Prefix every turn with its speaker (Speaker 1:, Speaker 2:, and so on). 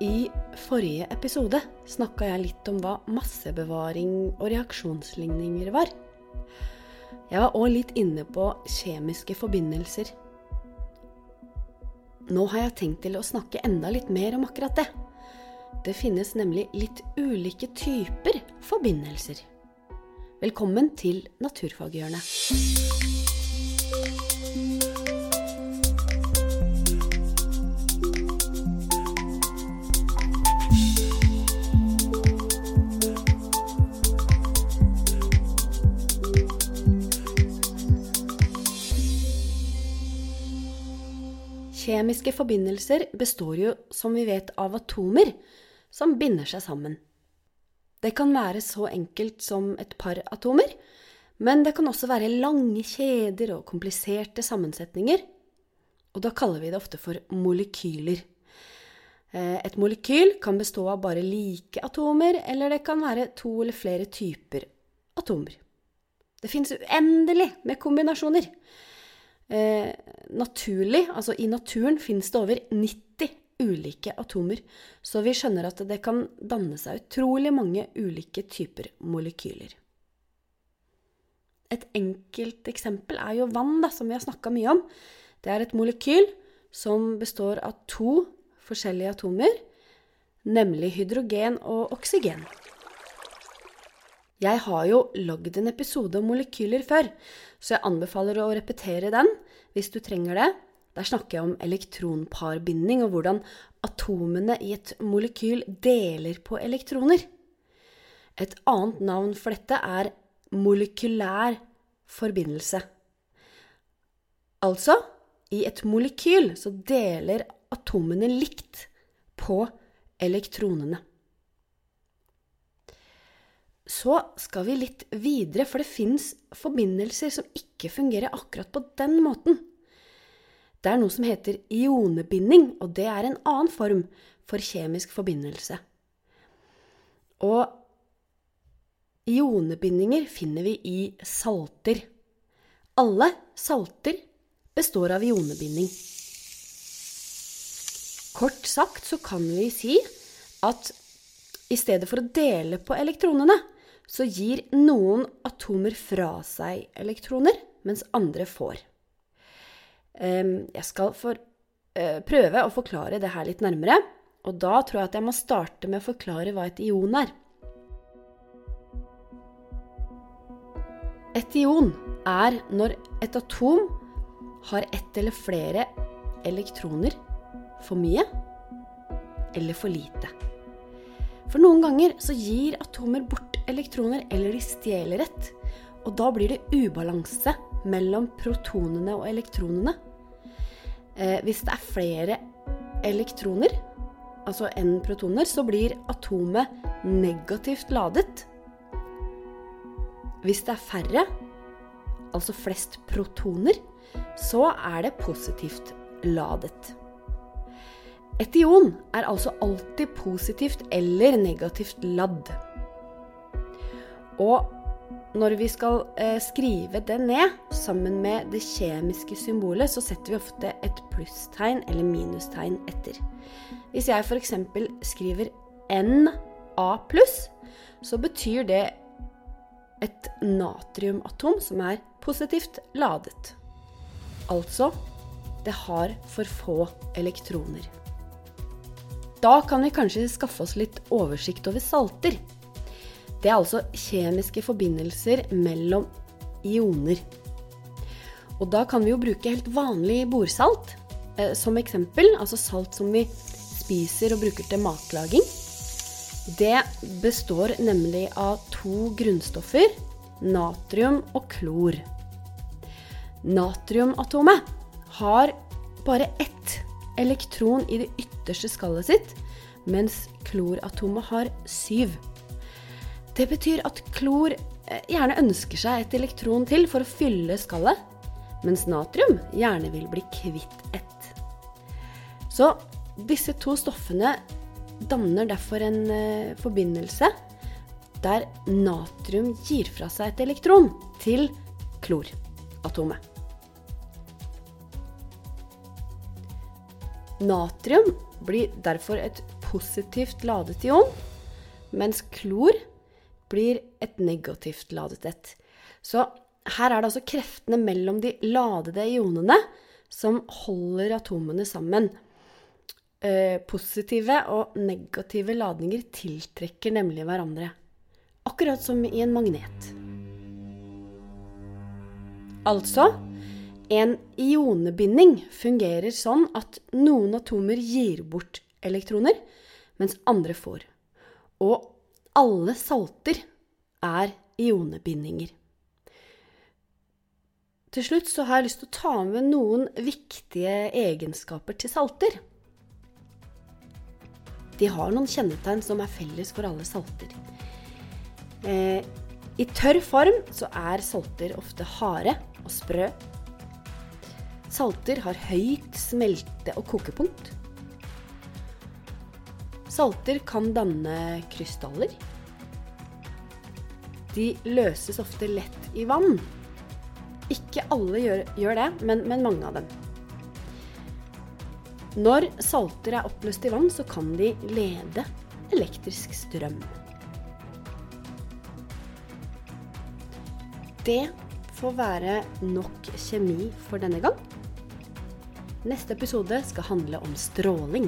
Speaker 1: I forrige episode snakka jeg litt om hva massebevaring og reaksjonsligninger var. Jeg var òg litt inne på kjemiske forbindelser. Nå har jeg tenkt til å snakke enda litt mer om akkurat det. Det finnes nemlig litt ulike typer forbindelser. Velkommen til Naturfaghjørnet. Kjemiske forbindelser består jo, som vi vet, av atomer som binder seg sammen. Det kan være så enkelt som et par atomer, men det kan også være lange kjeder og kompliserte sammensetninger. Og da kaller vi det ofte for molekyler. Eh, et molekyl kan bestå av bare like atomer, eller det kan være to eller flere typer atomer. Det fins uendelig med kombinasjoner. Eh, naturlig, altså i naturen, finnes det over 90 ulike atomer. Så vi skjønner at det kan danne seg utrolig mange ulike typer molekyler. Et enkelt eksempel er jo vann, da, som vi har snakka mye om. Det er et molekyl som består av to forskjellige atomer, nemlig hydrogen og oksygen. Jeg har jo lagd en episode om molekyler før, så jeg anbefaler å repetere den hvis du trenger det. Der snakker jeg om elektronparbinding og hvordan atomene i et molekyl deler på elektroner. Et annet navn for dette er molekylær forbindelse. Altså, i et molekyl så deler atomene likt på elektronene så skal vi litt videre, for det fins forbindelser som ikke fungerer akkurat på den måten. Det er noe som heter ionebinding, og det er en annen form for kjemisk forbindelse. Og ionebindinger finner vi i salter. Alle salter består av ionebinding. Kort sagt så kan vi si at i stedet for å dele på elektronene, så gir noen atomer fra seg elektroner, mens andre får. Jeg skal for, eh, prøve å forklare det her litt nærmere, og da tror jeg at jeg må starte med å forklare hva et ion er. Et ion er når et atom har ett eller flere elektroner for mye eller for lite. For noen ganger så gir atomer bort elektroner, eller de stjeler et. Og da blir det ubalanse mellom protonene og elektronene. Eh, hvis det er flere elektroner, altså enn protoner, så blir atomet negativt ladet. Hvis det er færre, altså flest protoner, så er det positivt ladet. Et ion er altså alltid positivt eller negativt ladd. Og når vi skal eh, skrive det ned sammen med det kjemiske symbolet, så setter vi ofte et plusstegn eller minustegn etter. Hvis jeg f.eks. skriver Na så betyr det et natriumatom som er positivt ladet. Altså det har for få elektroner. Da kan vi kanskje skaffe oss litt oversikt over salter. Det er altså kjemiske forbindelser mellom ioner. Og da kan vi jo bruke helt vanlig bordsalt eh, som eksempel. Altså salt som vi spiser og bruker til matlaging. Det består nemlig av to grunnstoffer, natrium og klor. Natriumatomet har bare ett elektron i det ytterste skallet sitt, mens kloratomet har syv. Det betyr at klor eh, gjerne ønsker seg et elektron til for å fylle skallet, mens natrium gjerne vil bli kvitt ett. Så disse to stoffene danner derfor en uh, forbindelse der natrium gir fra seg et elektron til kloratomet. Natrium blir derfor et positivt ladet ion, mens klor blir et negativt ladet et. Så her er det altså kreftene mellom de ladede ionene som holder atomene sammen. Eh, positive og negative ladninger tiltrekker nemlig hverandre. Akkurat som i en magnet. Altså en ionebinding fungerer sånn at noen atomer gir bort elektroner, mens andre får. Og alle salter er ionebindinger. Til slutt så har jeg lyst til å ta med noen viktige egenskaper til salter. De har noen kjennetegn som er felles for alle salter. Eh, I tørr form så er salter ofte harde og sprø. Salter har høyt smelte- og kokepunkt. Salter kan danne krystaller. De løses ofte lett i vann. Ikke alle gjør, gjør det, men, men, mange av dem. Når salter er oppløst i vann, så kan de lede elektrisk strøm. Det får være nok kjemi for denne gang. Neste episode skal handle om stråling.